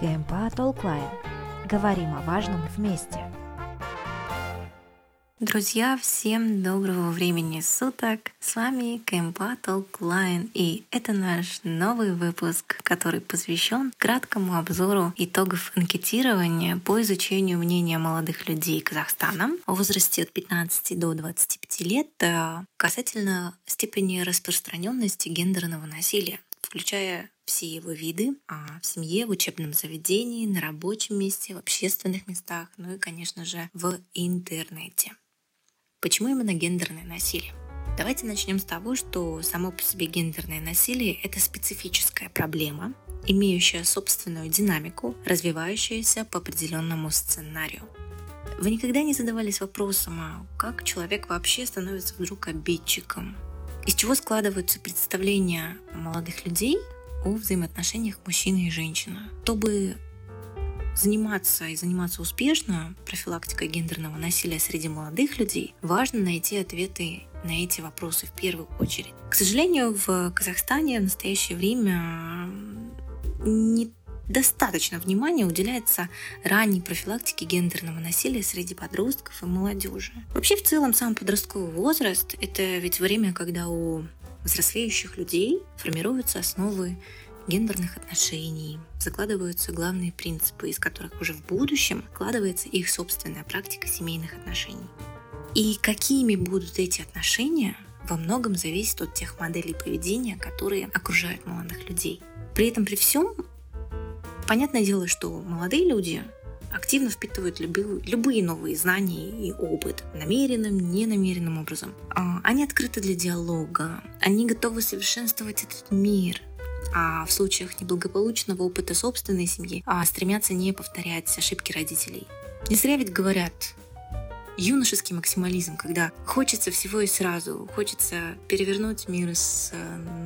КМП Толклайн. Говорим о важном вместе. Друзья, всем доброго времени суток! С вами КМП Толклайн, и это наш новый выпуск, который посвящен краткому обзору итогов анкетирования по изучению мнения молодых людей Казахстана в возрасте от 15 до 25 лет э, касательно степени распространенности гендерного насилия включая все его виды а, в семье, в учебном заведении, на рабочем месте, в общественных местах, ну и, конечно же, в интернете. Почему именно гендерное насилие? Давайте начнем с того, что само по себе гендерное насилие – это специфическая проблема, имеющая собственную динамику, развивающаяся по определенному сценарию. Вы никогда не задавались вопросом, а как человек вообще становится вдруг обидчиком? Из чего складываются представления молодых людей о взаимоотношениях мужчины и женщины? Чтобы заниматься и заниматься успешно профилактикой гендерного насилия среди молодых людей, важно найти ответы на эти вопросы в первую очередь. К сожалению, в Казахстане в настоящее время не достаточно внимания уделяется ранней профилактике гендерного насилия среди подростков и молодежи. Вообще, в целом, сам подростковый возраст – это ведь время, когда у взрослеющих людей формируются основы гендерных отношений, закладываются главные принципы, из которых уже в будущем складывается их собственная практика семейных отношений. И какими будут эти отношения, во многом зависит от тех моделей поведения, которые окружают молодых людей. При этом при всем, понятное дело, что молодые люди активно впитывают любые, любые новые знания и опыт намеренным, ненамеренным образом. А, они открыты для диалога, они готовы совершенствовать этот мир, а в случаях неблагополучного опыта собственной семьи а стремятся не повторять ошибки родителей. Не зря ведь говорят, юношеский максимализм, когда хочется всего и сразу, хочется перевернуть мир с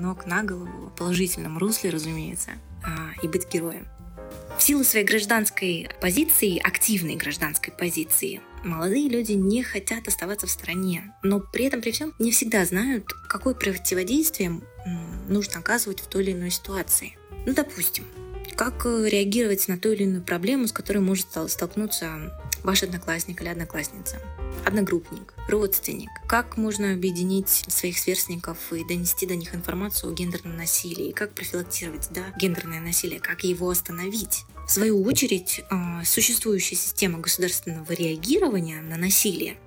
ног на голову, в положительном русле, разумеется, а, и быть героем. В силу своей гражданской позиции, активной гражданской позиции, молодые люди не хотят оставаться в стороне, но при этом при всем не всегда знают, какое противодействие нужно оказывать в той или иной ситуации. Ну, допустим, как э, реагировать на ту или иную проблему, с которой может столкнуться ваш одноклассник или одноклассница, одногруппник, родственник. Как можно объединить своих сверстников и донести до них информацию о гендерном насилии, как профилактировать да, гендерное насилие, как его остановить. В свою очередь, э, существующая система государственного реагирования на насилие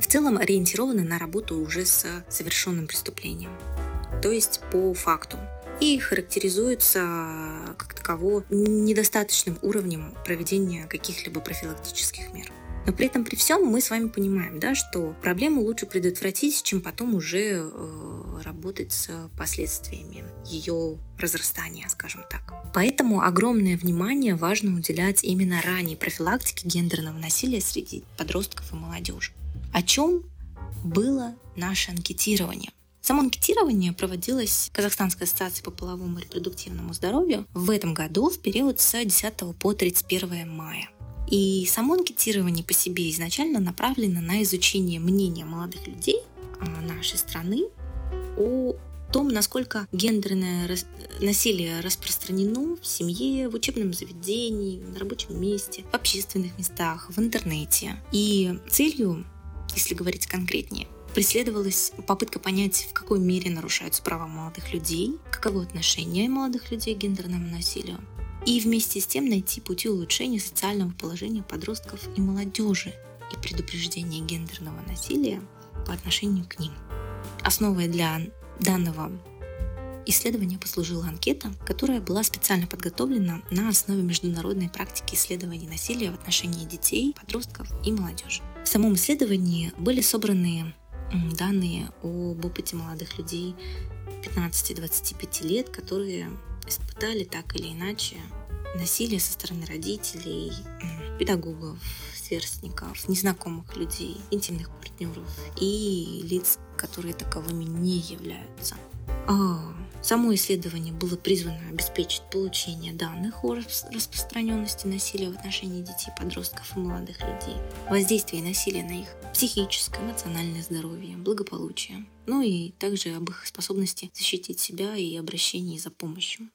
в целом ориентирована на работу уже с совершенным преступлением, то есть по факту и характеризуется как таково недостаточным уровнем проведения каких-либо профилактических мер. Но при этом при всем мы с вами понимаем, да, что проблему лучше предотвратить, чем потом уже э, работать с последствиями ее разрастания, скажем так. Поэтому огромное внимание важно уделять именно ранней профилактике гендерного насилия среди подростков и молодежи. О чем было наше анкетирование? Само анкетирование проводилось Казахстанской ассоциацией по половому и репродуктивному здоровью в этом году в период с 10 по 31 мая. И само анкетирование по себе изначально направлено на изучение мнения молодых людей а, нашей страны о том, насколько гендерное насилие распространено в семье, в учебном заведении, на рабочем месте, в общественных местах, в интернете. И целью, если говорить конкретнее, преследовалась попытка понять, в какой мере нарушаются права молодых людей, каково отношение молодых людей к гендерному насилию, и вместе с тем найти пути улучшения социального положения подростков и молодежи и предупреждения гендерного насилия по отношению к ним. Основой для данного исследования послужила анкета, которая была специально подготовлена на основе международной практики исследований насилия в отношении детей, подростков и молодежи. В самом исследовании были собраны данные об опыте молодых людей 15-25 лет, которые испытали так или иначе насилие со стороны родителей, педагогов, сверстников, незнакомых людей, интимных партнеров и лиц, которые таковыми не являются. А Само исследование было призвано обеспечить получение данных о распространенности насилия в отношении детей, подростков и молодых людей, воздействии насилия на их психическое, эмоциональное здоровье, благополучие, ну и также об их способности защитить себя и обращении за помощью.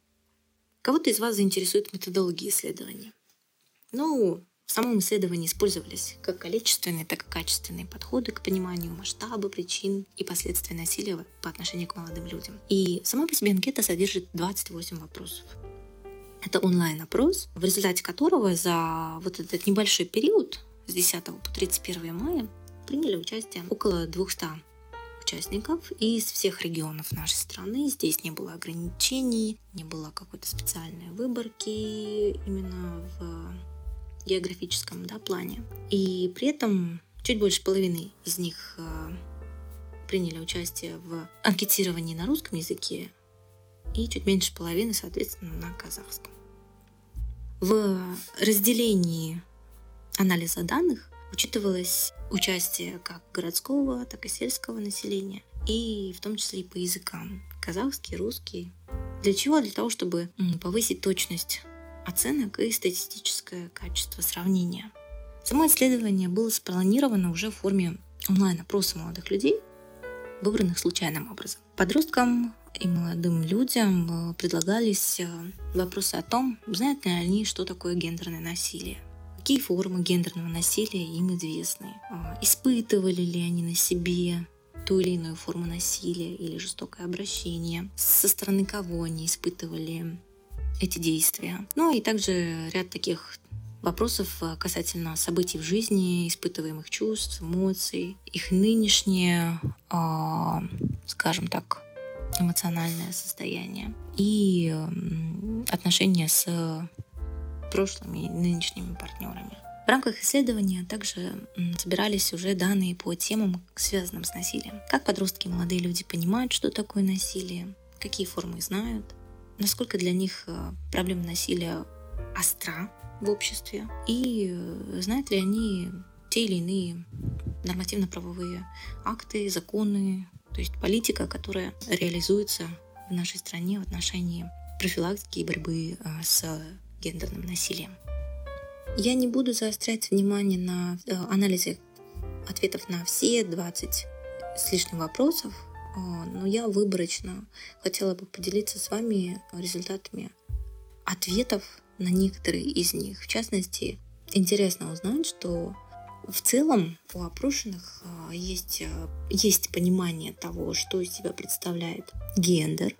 Кого-то из вас заинтересует методология исследований. Ну, в самом исследовании использовались как количественные, так и качественные подходы к пониманию масштаба, причин и последствий насилия по отношению к молодым людям. И сама по себе анкета содержит 28 вопросов. Это онлайн-опрос, в результате которого за вот этот небольшой период с 10 по 31 мая приняли участие около 200 участников из всех регионов нашей страны. Здесь не было ограничений, не было какой-то специальной выборки именно в географическом да, плане. И при этом чуть больше половины из них э, приняли участие в анкетировании на русском языке и чуть меньше половины, соответственно, на казахском. В разделении анализа данных учитывалось участие как городского, так и сельского населения, и в том числе и по языкам казахский, русский. Для чего? Для того, чтобы повысить точность оценок и статистическое качество сравнения. Само исследование было спланировано уже в форме онлайн-опроса молодых людей, выбранных случайным образом. Подросткам и молодым людям э, предлагались э, вопросы о том, знают ли они, что такое гендерное насилие, какие формы гендерного насилия им известны, а, испытывали ли они на себе ту или иную форму насилия или жестокое обращение, со стороны кого они испытывали эти действия. Ну и также ряд таких вопросов э, касательно событий в жизни, испытываемых чувств, эмоций, их нынешнее, э, скажем так, эмоциональное состояние и отношения с прошлыми и нынешними партнерами. В рамках исследования также собирались уже данные по темам, связанным с насилием. Как подростки и молодые люди понимают, что такое насилие, какие формы знают, насколько для них э, проблема насилия остра в обществе и э, знают ли они те или иные нормативно-правовые акты, законы, то есть политика, которая реализуется в нашей стране в отношении профилактики и борьбы э, с гендерным насилием. Я не буду заострять внимание на анализе ответов на все 20 с лишним вопросов, но я выборочно хотела бы поделиться с вами результатами ответов на некоторые из них. В частности, интересно узнать, что в целом у опрошенных а, есть, а, есть понимание того, что из себя представляет гендер,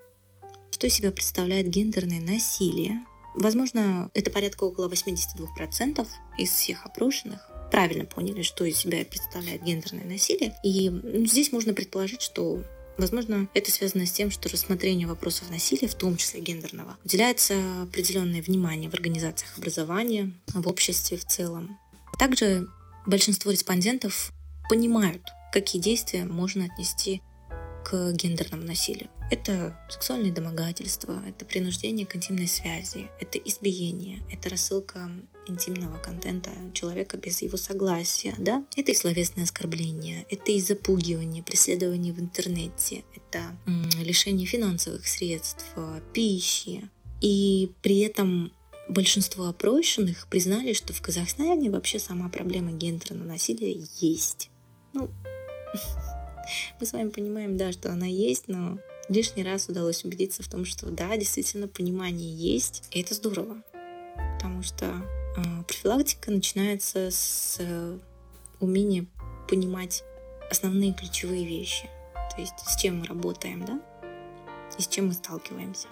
что из себя представляет гендерное насилие. Возможно, это порядка около 82% из всех опрошенных правильно поняли, что из себя представляет гендерное насилие. И здесь можно предположить, что Возможно, это связано с тем, что рассмотрению вопросов насилия, в том числе гендерного, уделяется определенное внимание в организациях образования, в обществе в целом. Также большинство респондентов понимают, какие действия можно отнести к гендерному насилию. Это сексуальные домогательства, это принуждение к интимной связи, это избиение, это рассылка интимного контента человека без его согласия, да? Это и словесное оскорбление, это и запугивание, преследование в интернете, это лишение финансовых средств, пищи. И при этом большинство опрошенных признали, что в Казахстане вообще сама проблема гендерного насилия есть. Ну, мы с вами понимаем, да, что она есть, но лишний раз удалось убедиться в том, что да, действительно понимание есть, и это здорово. Потому что э, профилактика начинается с э, умения понимать основные ключевые вещи. То есть с чем мы работаем, да, и с чем мы сталкиваемся.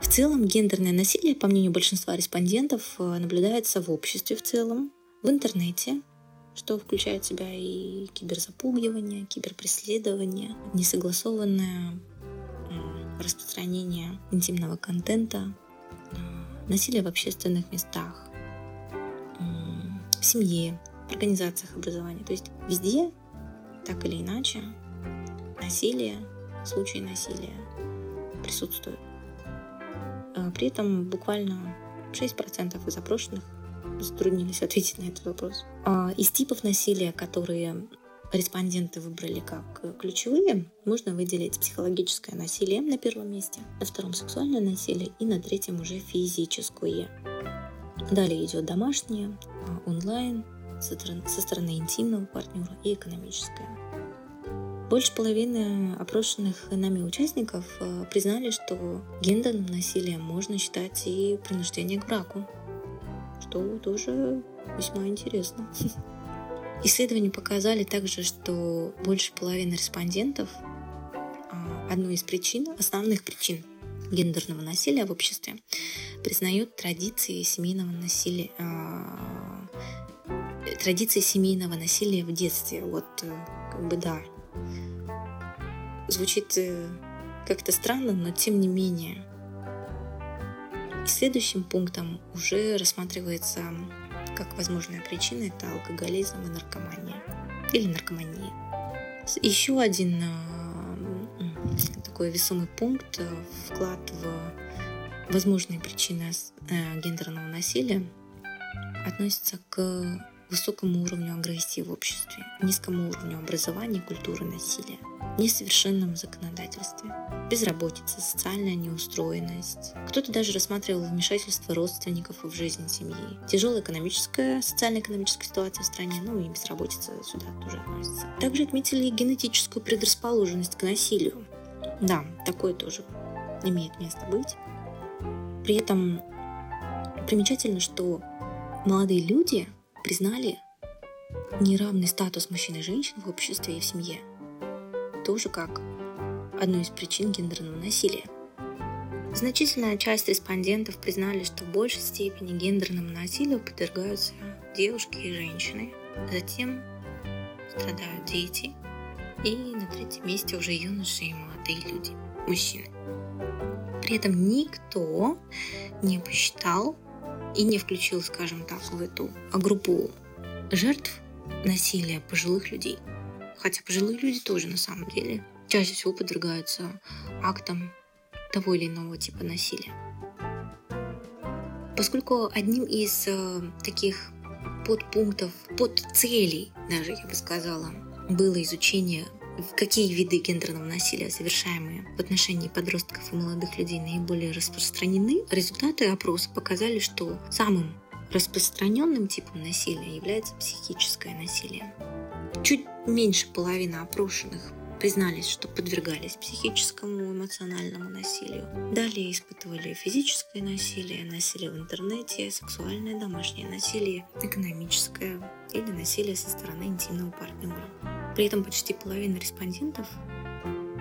В целом, гендерное насилие, по мнению большинства респондентов, э, наблюдается в обществе в целом, в интернете, что включает в себя и киберзапугивание, киберпреследование, несогласованное распространение интимного контента, насилие в общественных местах, в семье, в организациях образования. То есть везде, так или иначе, насилие, случаи насилия присутствуют. А при этом буквально 6% из опрошенных затруднились ответить на этот вопрос. А из типов насилия, которые респонденты выбрали как ключевые, можно выделить психологическое насилие на первом месте, на втором сексуальное насилие и на третьем уже физическое. Далее идет домашнее, онлайн, со стороны интимного партнера и экономическое. Больше половины опрошенных нами участников э, признали, что гендерным насилием можно считать и принуждение к браку, что тоже весьма интересно. Исследования показали также, что больше половины респондентов а, одной из причин, основных причин гендерного насилия в обществе признают традиции семейного насилия, а, традиции семейного насилия в детстве. Вот э, как бы да, звучит э, как-то странно, но тем не менее. И следующим пунктом уже рассматривается как возможная причина это алкоголизм и наркомания или наркомания. Еще один э, такой весомый пункт э, вклад в возможные причины э, гендерного насилия относится к высокому уровню агрессии в обществе, низкому уровню образования, культуры насилия, несовершенном законодательстве, безработица, социальная неустроенность. Кто-то даже рассматривал вмешательство родственников в жизнь семьи, тяжелая экономическая, социально-экономическая ситуация в стране, ну и безработица сюда тоже относится. Также отметили генетическую предрасположенность к насилию. Да, такое тоже имеет место быть. При этом примечательно, что молодые люди признали неравный статус мужчин и женщин в обществе и в семье, тоже как одну из причин гендерного насилия. Значительная часть респондентов признали, что в большей степени гендерному насилию подвергаются девушки и женщины, затем страдают дети, и на третьем месте уже юноши и молодые люди, мужчины. При этом никто не посчитал и не включил, скажем так, в эту группу жертв насилия пожилых людей. Хотя пожилые люди тоже на самом деле чаще всего подвергаются актам того или иного типа насилия. Поскольку одним из э, таких подпунктов, подцелей даже, я бы сказала, было изучение какие виды гендерного насилия, совершаемые в отношении подростков и молодых людей, наиболее распространены, результаты опроса показали, что самым распространенным типом насилия является психическое насилие. Чуть меньше половины опрошенных признались, что подвергались психическому эмоциональному насилию. Далее испытывали физическое насилие, насилие в интернете, сексуальное домашнее насилие, экономическое или насилие со стороны интимного партнера. При этом почти половина респондентов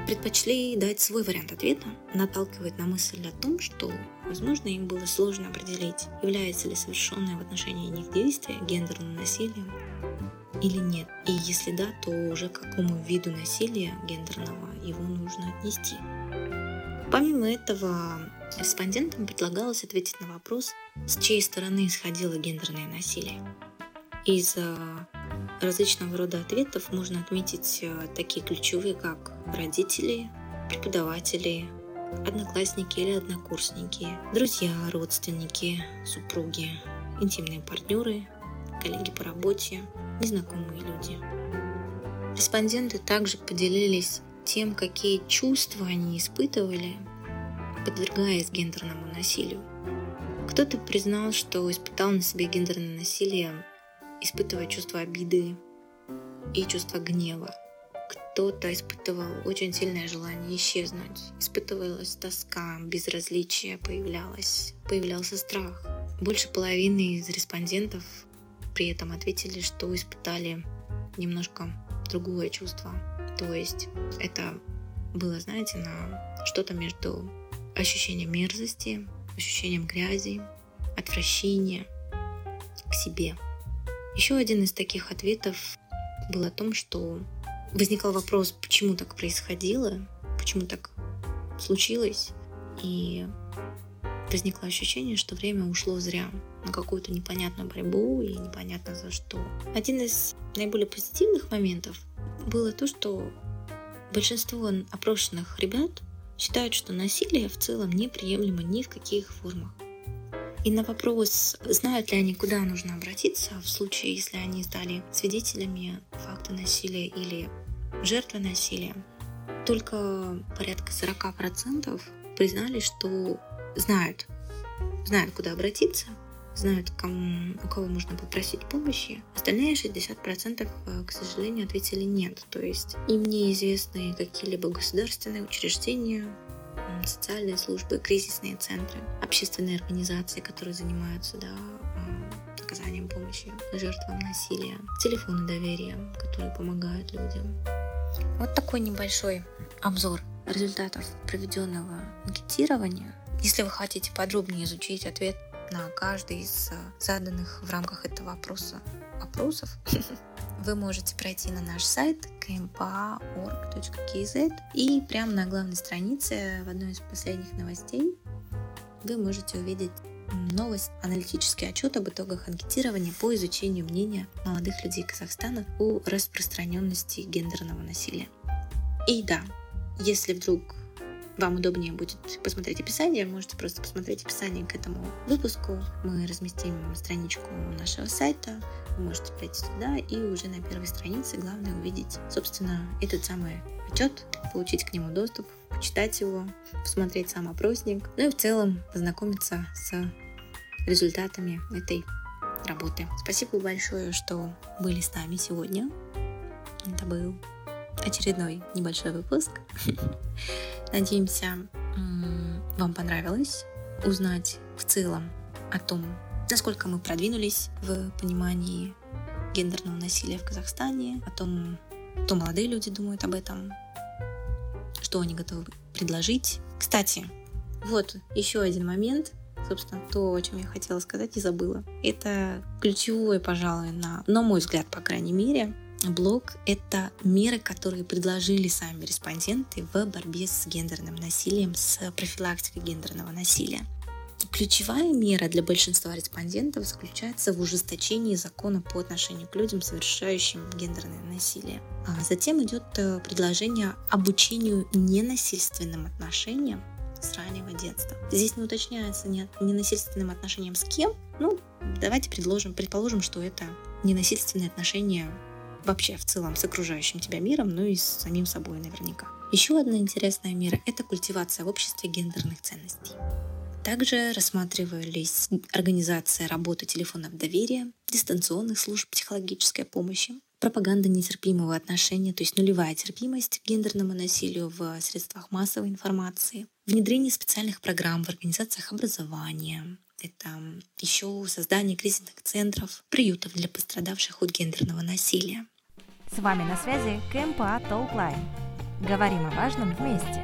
предпочли дать свой вариант ответа, наталкивает на мысль о том, что, возможно, им было сложно определить, является ли совершенное в отношении них действие гендерным насилием или нет. И если да, то уже к какому виду насилия гендерного его нужно отнести. Помимо этого, респондентам предлагалось ответить на вопрос, с чьей стороны исходило гендерное насилие. Из различного рода ответов можно отметить э, такие ключевые, как родители, преподаватели, одноклассники или однокурсники, друзья, родственники, супруги, интимные партнеры, коллеги по работе, незнакомые люди. Респонденты также поделились тем, какие чувства они испытывали, подвергаясь гендерному насилию. Кто-то признал, что испытал на себе гендерное насилие испытывая чувство обиды и чувство гнева. Кто-то испытывал очень сильное желание исчезнуть. Испытывалась тоска, безразличие появлялось, появлялся страх. Больше половины из респондентов при этом ответили, что испытали немножко другое чувство. То есть это было, знаете, на что-то между ощущением мерзости, ощущением грязи, отвращения к себе – еще один из таких ответов был о том, что возникал вопрос, почему так происходило, почему так случилось, и возникло ощущение, что время ушло зря на какую-то непонятную борьбу и непонятно за что. Один из наиболее позитивных моментов было то, что большинство опрошенных ребят считают, что насилие в целом неприемлемо ни в каких формах. И на вопрос, знают ли они, куда нужно обратиться в случае, если они стали свидетелями факта насилия или жертвой насилия, только порядка 40% признали, что знают, знают, куда обратиться, знают, кому, у кого можно попросить помощи. Остальные 60%, э, к сожалению, ответили нет. То есть им неизвестны какие-либо государственные учреждения, социальные службы, кризисные центры, общественные организации, которые занимаются да, оказанием помощи жертвам насилия, телефоны доверия, которые помогают людям. Вот такой небольшой обзор результатов проведенного анкетирования. Если вы хотите подробнее изучить ответ на каждый из э, заданных в рамках этого вопроса вопросов, вы можете пройти на наш сайт kmpa.org.kz и прямо на главной странице в одной из последних новостей вы можете увидеть новость, аналитический отчет об итогах анкетирования по изучению мнения молодых людей Казахстана о распространенности гендерного насилия. И да, если вдруг вам удобнее будет посмотреть описание, можете просто посмотреть описание к этому выпуску. Мы разместим страничку нашего сайта, вы можете пройти туда и уже на первой странице главное увидеть, собственно, этот самый отчет, получить к нему доступ, почитать его, посмотреть сам опросник, ну и в целом познакомиться с результатами этой работы. Спасибо большое, что были с нами сегодня. Это был очередной небольшой выпуск. Надеемся, вам понравилось узнать в целом о том, насколько мы продвинулись в понимании гендерного насилия в Казахстане, о том, что молодые люди думают об этом, что они готовы предложить. Кстати, вот еще один момент, собственно, то, о чем я хотела сказать и забыла. Это ключевое, пожалуй, на, на мой взгляд, по крайней мере, блок — это меры, которые предложили сами респонденты в борьбе с гендерным насилием, с профилактикой гендерного насилия. Ключевая мера для большинства респондентов заключается в ужесточении закона по отношению к людям, совершающим гендерное насилие. А затем идет э, предложение обучению ненасильственным отношениям с раннего детства. Здесь не уточняется не, ненасильственным отношением с кем. Ну, давайте предложим, предположим, что это ненасильственные отношения вообще в целом с окружающим тебя миром, ну и с самим собой наверняка. Еще одна интересная мера – это культивация в обществе гендерных ценностей. Также рассматривались организация работы телефонов доверия, дистанционных служб психологической помощи, пропаганда нетерпимого отношения, то есть нулевая терпимость к гендерному насилию в средствах массовой информации, внедрение специальных программ в организациях образования, это еще создание кризисных центров, приютов для пострадавших от гендерного насилия. С вами на связи КМПА Толклайн. Говорим о важном вместе.